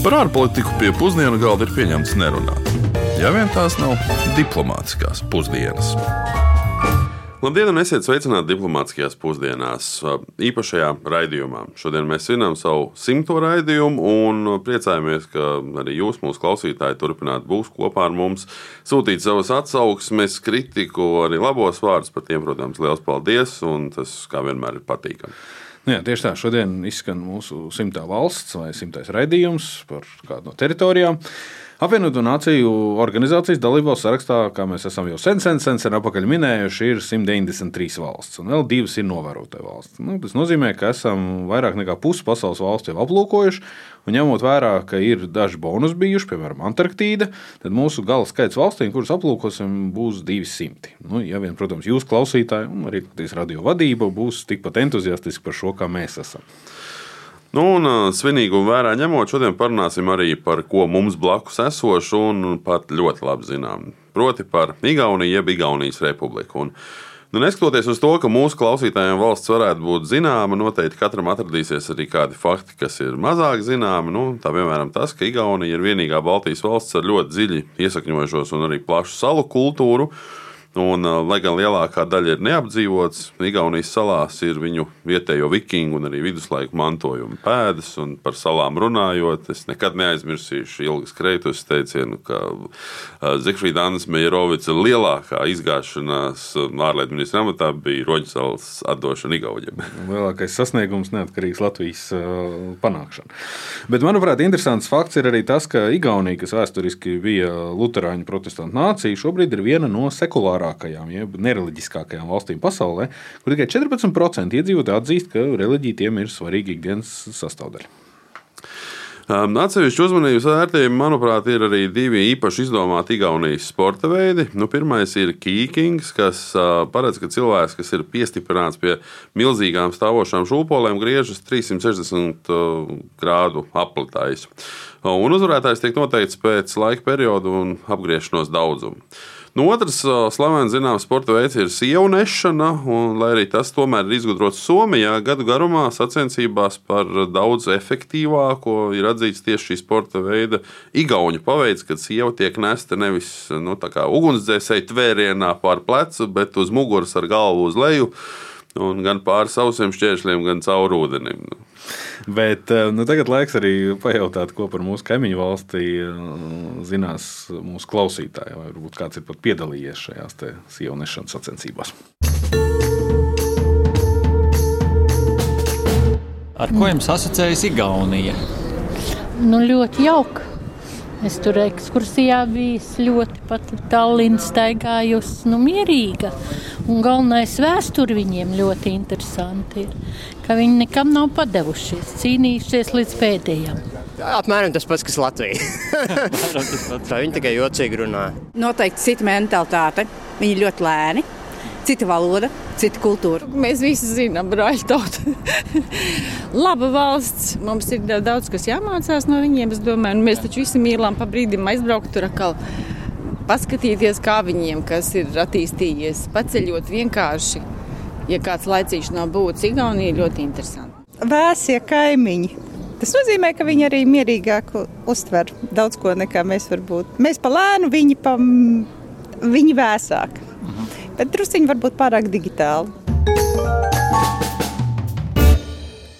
Par ārpolitiku pie pusdienu galda ir pieņemts nerunāt. Ja vien tās nav diplomātiskās pusdienas. Labdien, un esiet sveicināti diplomātiskajās pusdienās, īpašajā raidījumā. Šodien mēs svinam savu simto raidījumu un priecājamies, ka arī jūs, mūsu klausītāji, turpināt būt kopā ar mums, sūtīt savas atsauksmes, kritiku, arī labos vārdus. Par tiem, protams, liels paldies, un tas kā vienmēr ir patīkami. Nu jā, tieši tā, šodien izskan mūsu simtā valsts vai simtais raidījums par kādu no teritorijām. Apvienoto Nāciju organizācijas dalībvalstu sarakstā, kā mēs esam jau sen, sen, sen, sen apakaļ minējuši, ir 193 valsts, un vēl divas ir novērotāju valsts. Nu, tas nozīmē, ka esam vairāk nekā pusi pasaules valstu jau aplūkojuši, un ņemot vērā, ka ir daži bonus bijuši, piemēram, Antarktīda, tad mūsu gala skaits valstīm, kuras aplūkosim, būs 200. Nu, ja vien, protams, jūs klausītāji un arī radio vadība būs tikpat entuziastiski par šo, kā mēs esam. Nu, un svinīgumu vērā ņemot, šodien parunāsim arī par ko mums blakus esošu un pat ļoti labi zinām. Proti par Igauniju, jeb Igaunijas republiku. Un, nu, neskatoties uz to, ka mūsu klausītājiem valsts varētu būt zināma, noteikti katram atradīsies arī kādi fakti, kas ir mazāk zināmi. Nu, tā piemēram tas, ka Igaunija ir vienīgā Baltijas valsts ar ļoti dziļi iesakņojušos un arī plašu salu kultūru. Un, lai gan lielākā daļa ir neapdzīvots, Igaunijas salās ir viņu vietējo vikingu un arī viduslaiku mantojuma pēdas. Par salām runājot, es nekad neaizmirsīšu Ilgas Kreitus teicienu, ka Zikfrīda Annas Mejerovica lielākā izgāšanās ārlietu ministra amatā bija Roģisalas atdošana Igauniem. Lielākais sasniegums neatkarīgs Latvijas panākšana. Bet, manuprāt, interesants fakts ir arī tas, ka Igaunija, kas vēsturiski bija Lutāņu protestantu nācija, šobrīd ir viena no sekulārām populārākajām, jeb nereliģiskākajām valstīm pasaulē, kur tikai 14% iedzīvotāji atzīst, ka reliģija tiem ir svarīga ikdienas sastāvdaļa. Atsevišķi uzmanības vērtējumi, manuprāt, ir arī divi īpaši izdomāti Igaunijas sporta veidi. Nu, pirmais ir kīkings, kas paredz, ka cilvēks, kas ir piestiprināts pie milzīgām stāvošām šūpolēm, griežas 360 grādu aplitājs. Un uzvarētājs tiek noteikts pēc laika perioda un apgriešanos daudzuma. Nu, otrs slavens zināms sporta veids ir sievu nešana, un, lai arī tas tomēr ir izgudrots Somijā, gadu garumā sacensībās par daudz efektīvāko ir atzīts tieši šī sporta veida igauņu paveids, kad sieva tiek nesta nevis nu, ugunsdzēsēji tvērienā pār plecu, bet uz muguras ar galvu uz leju, un gan pāri sausiem šķēršļiem, gan caur ūdenim. Bet eh, nu, tagad laiks arī pajautāt, ko par mūsu kaimiņu valstī eh, zinās mūsu klausītāji. Vai varbūt kāds ir pat piedalījies šajās sievišķu sacensībās. Ar ko jums asociējas Igaunija? Nu, ļoti jauka. Es tur ekskursijā biju ļoti pat Tallinas staigājusi, nu, mierīga. Un galvenais vēsture viņiem ļoti interesanti ir, ka viņi nekam nav padevušies, cīnījušies līdz pēdējiem. Apmēram tas pats, kas Latvija. Tā viņi tikai jocīgi runā. Noteikti cita mentalitāte. Viņi ļoti lēni. Cita valoda, cita kultūra. Mēs visi zinām, brāļi, tauta. Laba valsts. Mums ir daudz kas jāmācās no viņiem. Es domāju, mēs taču visi mīlam pa brīdim aizbraukt tur atkal. Paskatīties, kā viņiem kas ir attīstījies, paceļot vienkārši. Ja kāds laicīgs nav būtis, Igaunija ļoti interesanti. Vēsie kaimiņi. Tas nozīmē, ka viņi arī mierīgāk uztver daudz ko nekā mēs varbūt. Mēs pa lēnu, viņi pa viņi vēsāk. Bet drusciņi varbūt pārāk digitāli.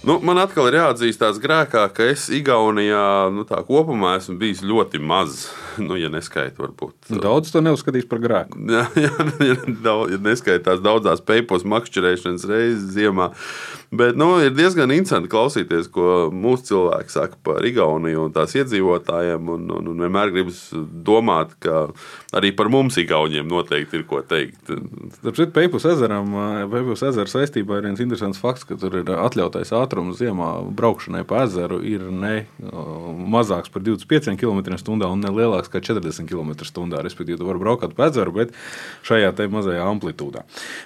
Nu, man atkal ir jāatzīstās grēkā, ka es Igaunijā nu, kopumā esmu bijis ļoti maz. Nu, ja neskaita, varbūt. Daudz to neuzskatīs par grēku. Jā, jā ja, daudz, ja neskaitās daudzās peipos makšķerēšanas reizes ziemā. Bet nu, ir diezgan interesanti klausīties, ko mūsu cilvēki saka par Igauniju un tās iedzīvotājiem. Un, un, un vienmēr gribas domāt, ka arī par mums Igauniem noteikti ir ko teikt. Tāpēc Peipus ezeram, Peipus ezera saistībā ir viens interesants fakts, ka tur ir atļautais ātrums ziemā braukšanai pa ezeru ir ne mazāks par 25 km/h un ne lielāks kā 40 km/h. Respektīvi, tu vari braukt pa ezeru, bet šajā mazajā amplitūdā.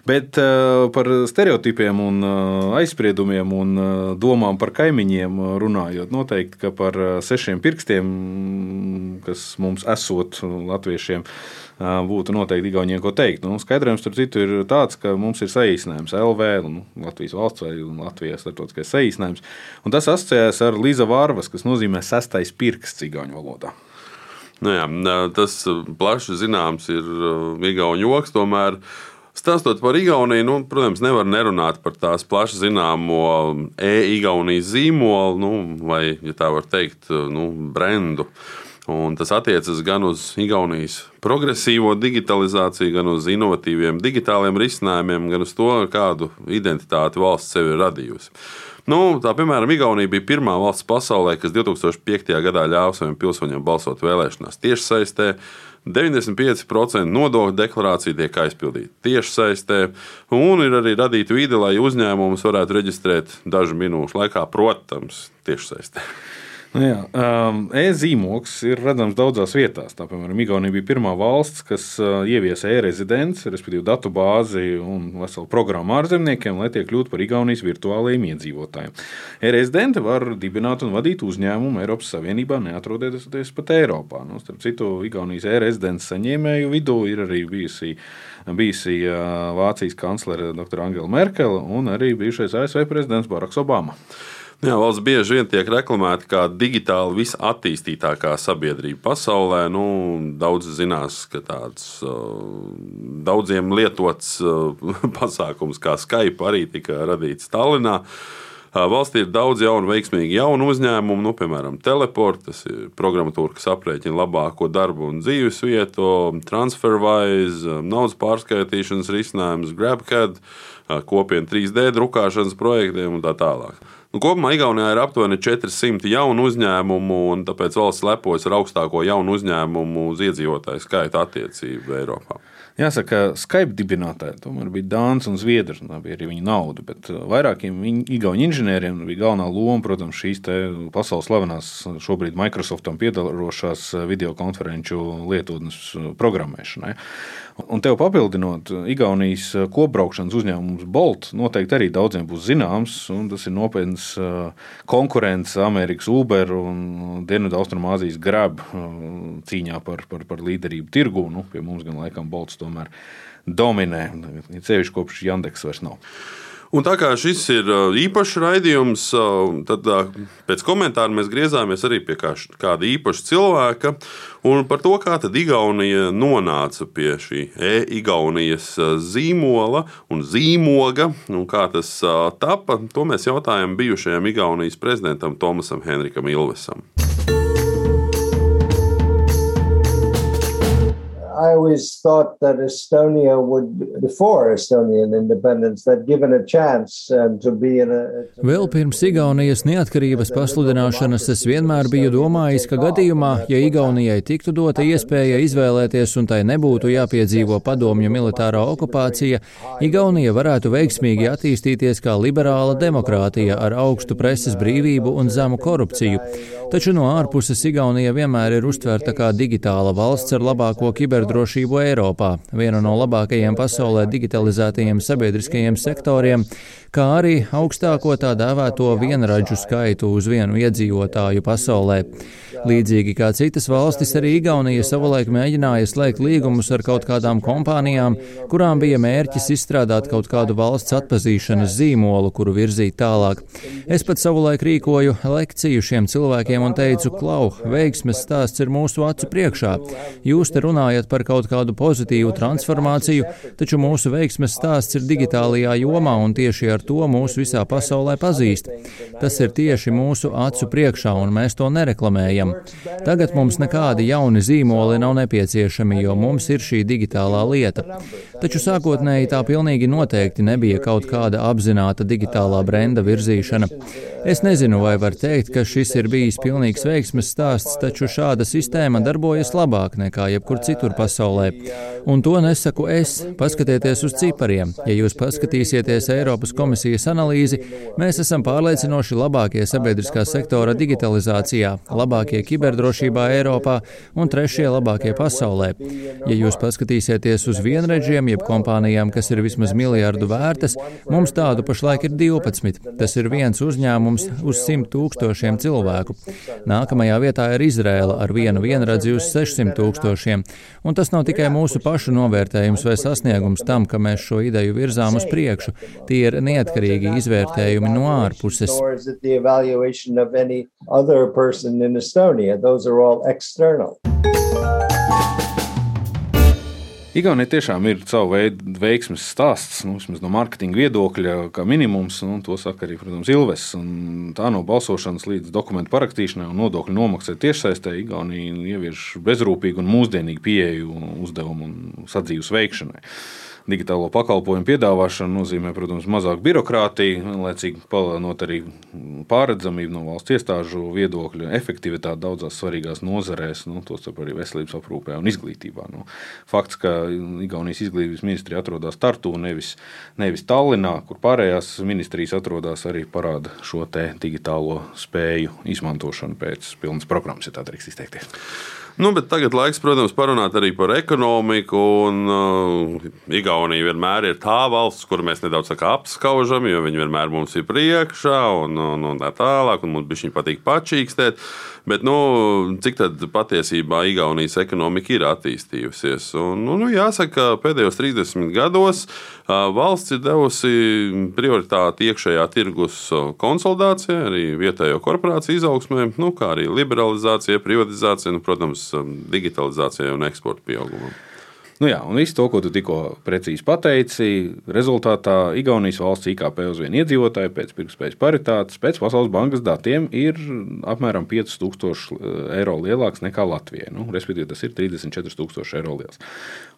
Bet uh, par stereotipiem un uh, aizspriedumiem un uh, domām par kaimiņiem runājot, noteikti, ka par sešiem pirkstiem, kas mums esot latviešiem, būtu noteikti Igauniem ko teikt. Nu, skaidrojums tur citu ir tāds, ka mums ir saīsinājums LV, nu, Latvijas valsts vai Latvijas starptautiskais saīsinājums. Un tas asociējas ar Līza Vārvas, kas nozīmē sastais pirksts cigāņu valodā. Nu jā, tas plaši zināms ir Igaunijas joks. Tomēr Stāstot par Igauniju, nu, protams, nevar nerunāt par tās plaši zināmo e-Igaunijas zīmolu, nu, vai, ja tā var teikt, nu, brendu. Un tas attiecas gan uz Igaunijas progresīvo digitalizāciju, gan uz inovatīviem digitāliem risinājumiem, gan uz to, kādu identitāti valsts sev ir radījusi. Nu, tā, piemēram, Igaunija bija pirmā valsts pasaulē, kas 2005. gadā ļāva saviem pilsoņiem balsot vēlēšanās tiešsaistē. 95% nodokļu deklarācija tiek aizpildīta tiešsaistē, un ir arī radīta vide, lai uzņēmumus varētu reģistrēt dažu minūšu laikā, protams, tiešsaistē. Nu jā, um, e-zīmoks ir redzams daudzās vietās. Tā, piemēram, Igaunija bija pirmā valsts, kas uh, ieviesa e-rezidents, respektīvi datu bāzi un veselu programmu ārzemniekiem, lai tie kļūtu par Igaunijas virtuālajiem iedzīvotājiem. E-rezidenti var dibināt un vadīt uzņēmumu Eiropas Savienībā, neatrodoties pat Eiropā. Nu, starp citu, Igaunijas e-rezidents saņēmēju vidū ir arī bijusi bijusi uh, Vācijas kanclere dr. Angela Merkele un arī bijušais ASV prezidents Baraks Obama. Jā, valsts bieži vien tiek reklamēta kā digitāli visattīstītākā sabiedrība pasaulē. Nu, daudz zinās, ka tāds uh, daudziem lietots uh, pasākums kā Skype arī tika radīts Tallinā. Uh, valstī ir daudz jaunu, veiksmīgu jaunu uzņēmumu, nu, piemēram, Teleport, tas ir programmatūra, kas aprēķina labāko darbu un dzīves vietu, TransferWise, naudas pārskaitīšanas risinājums, GrabCAD, kopienu 3D drukāšanas projektiem un tā tālāk. Nu, kopumā Igaunijā ir aptuveni 400 jaunu uzņēmumu, un tāpēc valsts lepojas ar augstāko jaunu uzņēmumu uz iedzīvotāju skaitu attiecību Eiropā. Jāsaka, Skype dibinātāji tomēr bija Dānis un Zviedrs. Tā bija arī viņa nauda. Bet uh, vairākiem Igaunijas inženieriem bija galvenā loma, protams, šīs pasaules slavenās, šobrīd Microsoftam piedalošās uh, video konferenču lietotnes uh, programmēšanai. Un tev papildinot, Igaunijas kopbraukšanas uzņēmums Bolt noteikti arī daudziem būs zināms. Tas ir nopietns konkurents Amerikas Uber un Dienvidu-Austrumāzijas Grab cīņā par, par, par līderību tirgu. Nu, pie mums gan laikam Bolts tomēr dominē. Ceļš kopš Jandeks vairs nav. Un tā kā šis ir īpašs raidījums, tad pēc komentāra mēs griezāmies arī pie kāda īpaša cilvēka un par to, kā tad Igaunija nonāca pie šī e-Igaunijas zīmola un zīmoga, un kā tas tapa. To mēs jautājām bijušajam Igaunijas prezidentam Tomasam Henrikam Ilvesam. I always thought that Estonia would, before Estonian independence, that given a chance um, to be in a. Vēl pirms Igaunijas neatkarības pasludināšanas es vienmēr biju domājis, ka gadījumā, ja Igaunijai tiktu dota iespēja izvēlēties un tai nebūtu jāpiedzīvo padomju militārā okupācija, Igaunija varētu veiksmīgi attīstīties kā liberāla demokrātija ar augstu preses brīvību un zemu korupciju. Taču no ārpuses Igaunija vienmēr ir uztverta kā digitāla valsts ar labāko kiber kiberdrošību Eiropā, viena no labākajiem pasaulē digitalizētajiem sabiedriskajiem sektoriem, kā arī augstāko tā dēvēto vienradžu skaitu uz vienu iedzīvotāju pasaulē. Līdzīgi kā citas valstis, arī Igaunija savulaik mēģināja slēgt līgumus ar kaut kādām kompānijām, kurām bija mērķis izstrādāt kaut kādu valsts atpazīšanas zīmolu, kuru virzīt tālāk. Es pat savulaik rīkoju lekciju šiem cilvēkiem un teicu, klau, veiksmes stāsts ir mūsu acu priekšā. Jūs te runājat par kaut kādu pozitīvu transformāciju, taču mūsu veiksmes stāsts ir digitālajā jomā un tieši ar to mūs visā pasaulē pazīst. Tas ir tieši mūsu acu priekšā, un mēs to nereklamējam. Tagad mums nekādi jauni zīmoli nav nepieciešami, jo mums ir šī digitālā lieta. Taču sākotnēji tā pilnīgi noteikti nebija kaut kāda apzināta digitālā brenda virzīšana. Es nezinu, vai var teikt, ka šis ir bijis pilnīgs veiksmes stāsts, taču šāda sistēma darbojas labāk nekā jebkur citur pasaulē. Un to nesaku es. Paskatieties uz cipariem. Ja jūs paskatīsieties Eiropas komisijas analīzi, mēs esam pārliecinoši labākie sabiedriskā sektora digitalizācijā, labākie kiberdrošībā Eiropā un trešie labākie pasaulē. Ja jūs paskatīsieties uz vienreģiem, jeb kompānijām, kas ir vismaz miljardu vērtas, mums tādu pašlaik ir 12. Tas ir viens uzņēmums uz 100 tūkstošiem cilvēku. Nākamajā vietā ir Izrēla ar vienu vienradzi uz 600 tūkstošiem, Un tas nav tikai mūsu pašu novērtējums vai sasniegums tam, ka mēs šo ideju virzām uz priekšu. Tie ir neatkarīgi izvērtējumi no ārpuses. Igaunija tiešām ir savu veidu veiksmes stāsts, nu, vismaz no mārketinga viedokļa, kā minimums. Nu, to saka arī, protams, Ilves. Un tā no balsošanas līdz dokumentu parakstīšanai un nodokļu nomaksai tiešsaistē Igaunija ievieš bezrūpīgu un mūsdienīgu pieeju uzdevumu un sadzīves veikšanai digitālo pakalpojumu piedāvāšana nozīmē, protams, mazāk birokrātiju, vienlaicīgi palielinot arī pārredzamību no valsts iestāžu viedokļa, efektivitāti daudzās svarīgās nozarēs, nu, tostarp arī veselības aprūpē un izglītībā. Nu, fakts, ka Igaunijas izglītības ministrija atrodas Tartu, nevis, nevis Tallinā, kur pārējās ministrijas atrodas, arī parāda šo digitālo spēju izmantošanu pēc pilnas programmas, ja tā drīkst izteikties. Nu, tagad laiks, protams, parunāt arī par ekonomiku. Un, uh, Igaunija vienmēr ir tā valsts, kur mēs nedaudz apskaužam, jo viņi vienmēr mums ir priekšā un, un, un tā tālāk, un mums bija patīk pačīkstēt. Bet nu, cik tad patiesībā Igaunijas ekonomika ir attīstījusies? Un, nu, nu, jāsaka, ka pēdējos 30 gados uh, valsts ir devusi prioritāti iekšējā tirgus konsolidācijai, arī vietējo korporāciju izaugsmē, nu, kā arī liberalizācijai, privatizācijai, nu, protams, digitalizācijai un eksporta pieaugumam. Nu jā, un viss to, ko tu tikko precīzi pateici, rezultātā Igaunijas valsts IKP uz vienu iedzīvotāju pēc pirktspējas paritātes, pēc Pasaules bankas datiem, ir apmēram 5000 eh, eiro lielāks nekā Latvijai. Nu, respektīvi, tas ir 34,000 eiro liels.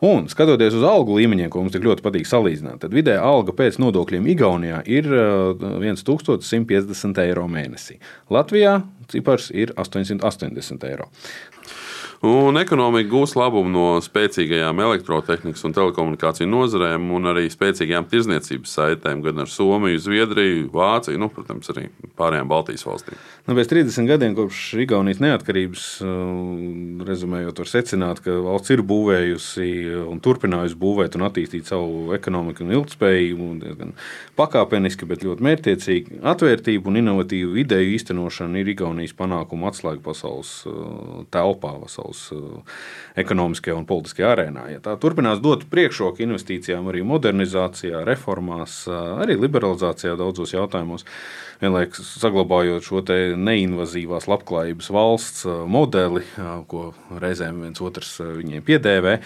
Un skatoties uz algu līmeņiem, ko mums tik ļoti patīk salīdzināt, tad vidēja alga pēc nodokļiem Igaunijā ir 1150 eh, eiro mēnesī. Latvijā cipars ir 880 eiro. Un ekonomika gūs labumu no spēcīgajām elektrotehnikas un telekomunikāciju nozarēm un arī spēcīgām tirzniecības saitēm gan ar Somiju, Zviedriju, Vāciju, nu, protams, arī pārējām Baltijas valstīm. Nu, pēc 30 gadiem kopš Igaunijas neatkarības, rezumējot, var secināt, ka valsts ir būvējusi un turpinājusi būvēt un attīstīt savu ekonomiku un ilgspējību diezgan pakāpeniski, bet ļoti mērķiecīgi. Atvērtību un inovatīvu ideju īstenošana ir Igaunijas panākumu atslēga pasaules telpā. Pasaules pasaules uh, ekonomiskajā un politiskajā arēnā. Ja tā turpinās dot priekšroku investīcijām, arī modernizācijā, reformās, uh, arī liberalizācijā daudzos jautājumos, vienlaikus saglabājot šo neinvazīvās labklājības valsts uh, modeli, ko reizēm viens otrs viņiem piedēvē.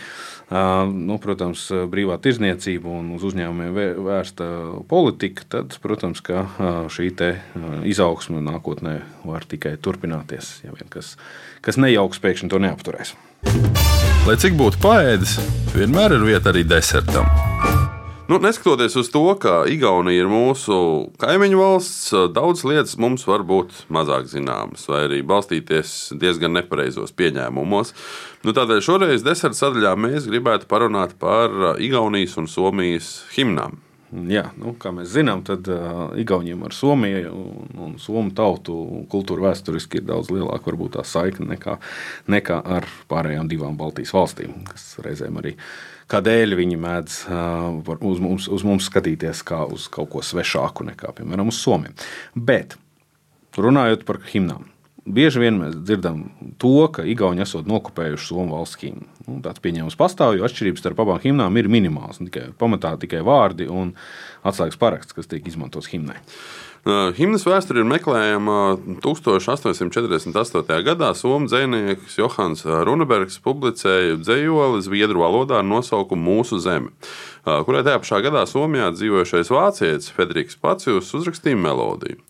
Nu, protams, brīvā tirzniecība un uz uzņēmumiem vērsta politika, tad, protams, šī izaugsme nākotnē var tikai turpināties, ja vien kas kas nejauks pēkšņi to neapturēs. Lai cik būtu paēdis, vienmēr ir vieta arī desertam. Nu, neskatoties uz to, ka Igaunija ir mūsu kaimiņu valsts, daudzas lietas mums var būt mazāk zināmas, vai arī balstīties diezgan nepareizos pieņēmumos. Nu, tādēļ šoreiz deserta sadaļā mēs gribētu parunāt par Igaunijas un Somijas himnām. Jā, nu, kā mēs zinām, tad uh, Igauniem ar Somiju un, un Somu tautu kultūra vēsturiski ir daudz lielāka varbūt tā saikne nekā, nekā ar pārējām divām Baltijas valstīm, kas reizēm arī kādēļ viņi mēdz uh, uz, mums, uz mums skatīties kā uz kaut ko svešāku nekā, piemēram, uz Somiju. Bet runājot par himnām. Bieži vien mēs dzirdam to, ka Igauni esat nokopējuši Somijas valsts himnu. Nu, tāds pieņēmums pastāv, jo atšķirības starp abām himnām ir minimāls. Tikai, pamatā tikai vārdi un atslēgas paraksts, kas tiek izmantots himnai. Uh, himnas vēsture ir meklējama 1848. gadā. Somijas dzinieks Johans Runebergs publicēja dzējoli zviedru valodā ar nosaukumu Mūsu zeme, uh, kurai tajā pašā gadā Somijā dzīvojošais vācietis Federiks Pacijus uzrakstīja melodiju.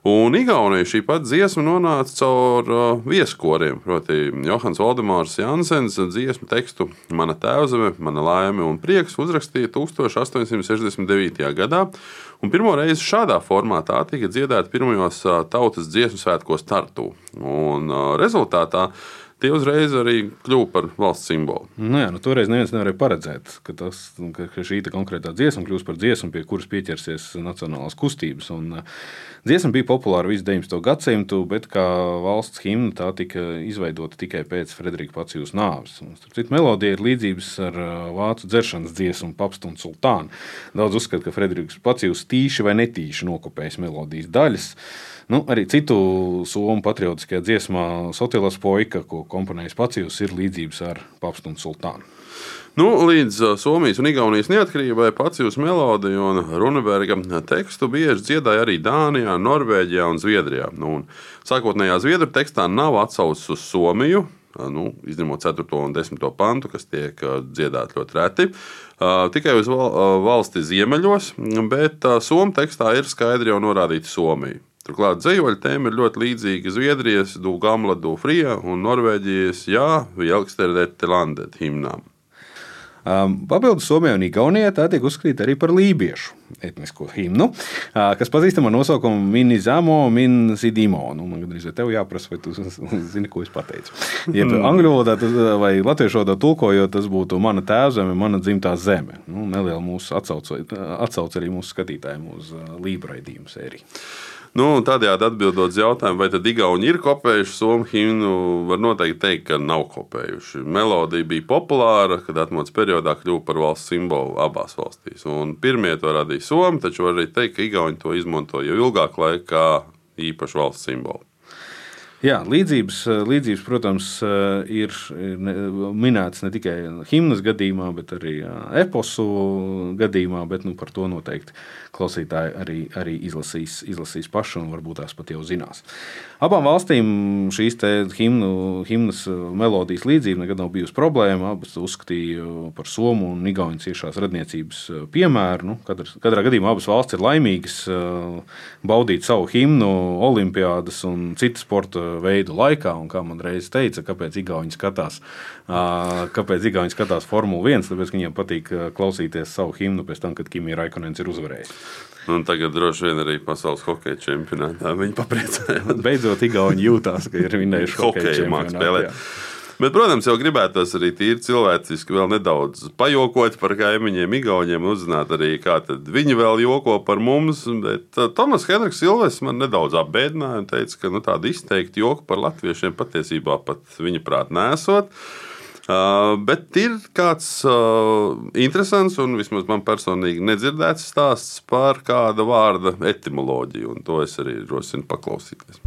Un Igaunijā šī pati dziesma nonāca caur uh, vieskoriem. Proti, Johans Valdemārs Jansens dziesmu tekstu Mana tēvzeme, mana laime un prieks uzrakstīja 1869. gadā. Un pirmo reizi šādā formātā tika dziedāta pirmajos uh, tautas dziesmu svētkos Tartu. Un, uh, rezultātā tie uzreiz arī kļuva par valsts simbolu. Nu jā, nu, toreiz neviens nevarēja paredzēt, ka, tas, ka šī konkrētā dziesma kļūs par dziesmu, pie kuras pieķersies nacionālās kustības. Un, dziesma bija populāra visu 19. gadsimtu, bet kā valsts himna tā tika izveidota tikai pēc Frederika Pacijas nāves. Citu melodija ir līdzības ar vācu dzeršanas dziesmu Papstu un Sultānu. Daudz uzskata, ka Frederiks Pacijas tīši vai netīši nokopējis melodijas daļas. Nu, arī citu somu patriotiskajā dziesmā Sotilas Poika, ko komponējis Pacījus, ir līdzības ar Papstu un Sultānu. Nu, līdz Somijas un Igaunijas neatkarībai Pacīvas melodiju un Runeberga tekstu bieži dziedāja arī Dānijā, Norvēģijā un Zviedrijā. Nu, un sākotnējā zviedru tekstā nav atsaucis uz Somiju. Nu, izņemot 4. un 10. pantu, kas tiek dziedāti ļoti reti, tikai uz valsti ziemeļos, bet somu tekstā ir skaidri jau norādīta Somija. Turklāt dzīvoļu tēma ir ļoti līdzīga Zviedrijas, Dūgamla, Dūfrija un Norvēģijas Jā, Jelksterdete Landet himnām. Um, papildus Somijai un Igaunijai tā tiek uzskatīta arī par lībiešu etnisko himnu, uh, kas pazīstama ar nosaukumu Minizamo, Minzidimo. Nu, man gandrīz vai tev jāprasa, vai tu zini, ko es pateicu. Ja angļu valodā vai latviešu valodā tulkojot, tas būtu mana tēvzeme, mana dzimtā zeme. Nu, neliela mūsu atsauce, atsauce arī mūsu skatītājiem uz uh, lībraidījumu sēriju. Nu, tādējādi atbildot uz jautājumu, vai tad Igauni ir kopējuši somu himnu, var noteikti teikt, ka nav kopējuši. Melodija bija populāra, kad atmodas periodā kļuva par valsts simbolu abās valstīs. Un pirmie to radīja Somi, taču var arī teikt, ka Igauni to izmanto jau ilgāk laikā kā īpašu valsts simbolu. Jā, līdzības, līdzības, protams, ir minētas ne tikai himnas gadījumā, bet arī eposu gadījumā, bet nu, par to noteikti klausītāji arī, arī izlasīs, izlasīs paši un varbūt tās pat jau zinās. Abām valstīm šīs himnu, himnas melodijas līdzība nekad nav bijusi problēma. Abas uzskatīja par Somu un Igaunijas ciešās radniecības piemēru. Nu, katrā, katrā gadījumā abas valstis ir laimīgas baudīt savu himnu Olimpiādas un citu sporta veidu laikā. Un, kā man reiz teica, kāpēc Igauni skatās, kāpēc Igauni skatās Formuli 1, tāpēc viņiem patīk klausīties savu himnu pēc tam, kad Kimija Raikonens ir uzvarējis. Un tagad droši vien arī pasaules hokeja čempionātā viņi papriecājās. Beidzot, Igauni jūtās, ka ir vinējuši hokeja spēlēt. Bet, protams, jau gribētos arī tīri cilvēciski vēl nedaudz pajokot par kaimiņiem, Igauniem, uzzināt arī, kā viņi vēl joko par mums. Bet uh, Tomas Henriks Silves man nedaudz apbēdināja un teica, ka nu, tādu izteiktu joku par latviešiem patiesībā pat viņa prāt nesot. Uh, bet ir kāds uh, interesants un vismaz man personīgi nedzirdēts stāsts par kāda vārda etimoloģiju, un to es arī rosinu paklausīties.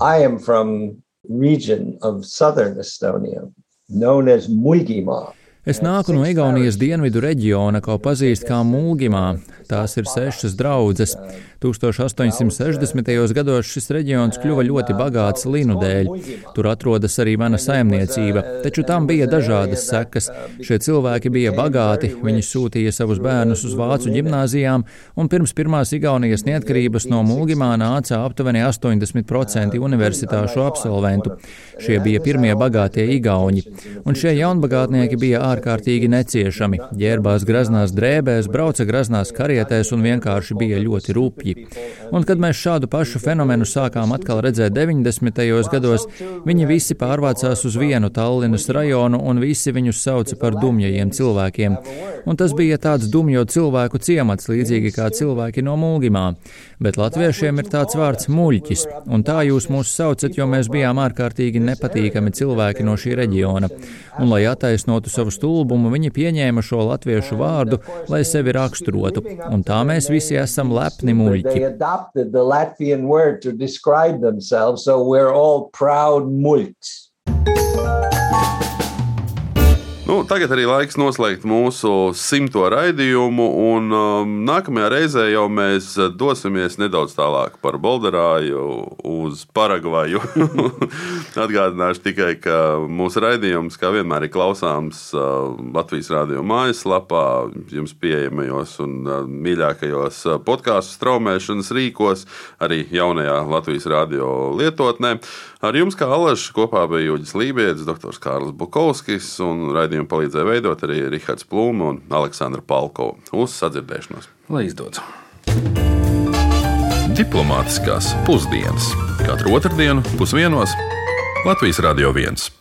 I am from region of southern Estonia known as Mulgima. Es nāku no Igaunijas dienvidu reģiona, ko pazīst kā Mūgimā. Tās ir sešas draudzes. 1860. gados šis reģions kļuva ļoti bagāts linu dēļ. Tur atrodas arī mana saimniecība, taču tam bija dažādas sekas. Šie cilvēki bija bagāti, viņi sūtīja savus bērnus uz vācu ģimnāzijām, un pirms pirmās Igaunijas neatkarības no Mūgimā nāca aptuveni 80% universitāšu absolventu. Šie bija pirmie bagātie igauņi, un šie jaunbagātnieki bija ārkārtīgi neciešami. Ģērbās graznās drēbēs, brauca graznās karietēs un vienkārši bija ļoti rupji. Un, kad mēs šādu pašu fenomenu sākām atkal redzēt 90. gados, viņi visi pārvācās uz vienu Tallinas rajonu un visi viņus sauca par dumjajiem cilvēkiem. Un tas bija tāds dumjo cilvēku ciemats, līdzīgi kā cilvēki no Mulgimā. Bet latviešiem ir tāds vārds muļķis, un tā jūs mūs saucat, jo mēs bijām ārkārtīgi nepatīkami cilvēki no šī reģiona. Un, lai attaisnotu savu stulbumu, viņi pieņēma šo latviešu vārdu, lai sevi raksturotu. Un tā mēs visi esam lepni muļķi. So Nu, tagad arī laiks noslēgt mūsu simto raidījumu, un um, nākamajā reizē jau mēs dosimies nedaudz tālāk par Bolderāju uz Paragvaju. Atgādināšu tikai, ka mūsu raidījums, kā vienmēr, ir klausāms uh, Latvijas Rādio mājaslapā, jums pieejamajos un uh, mīļākajos uh, podkāstu straumēšanas rīkos, arī jaunajā Latvijas Rādio lietotnē. Ar jums kā alažs kopā bija Jūģis Lībijams, dr. Kārlis Bukovskis un raidījumu palīdzēja veidot arī Rihards Plūma un Aleksandra Palkova. Uz sadzirdēšanos! Lai izdodas! Diplomātiskās pusdienas katru otrdienu pusdienos Latvijas Radio 1.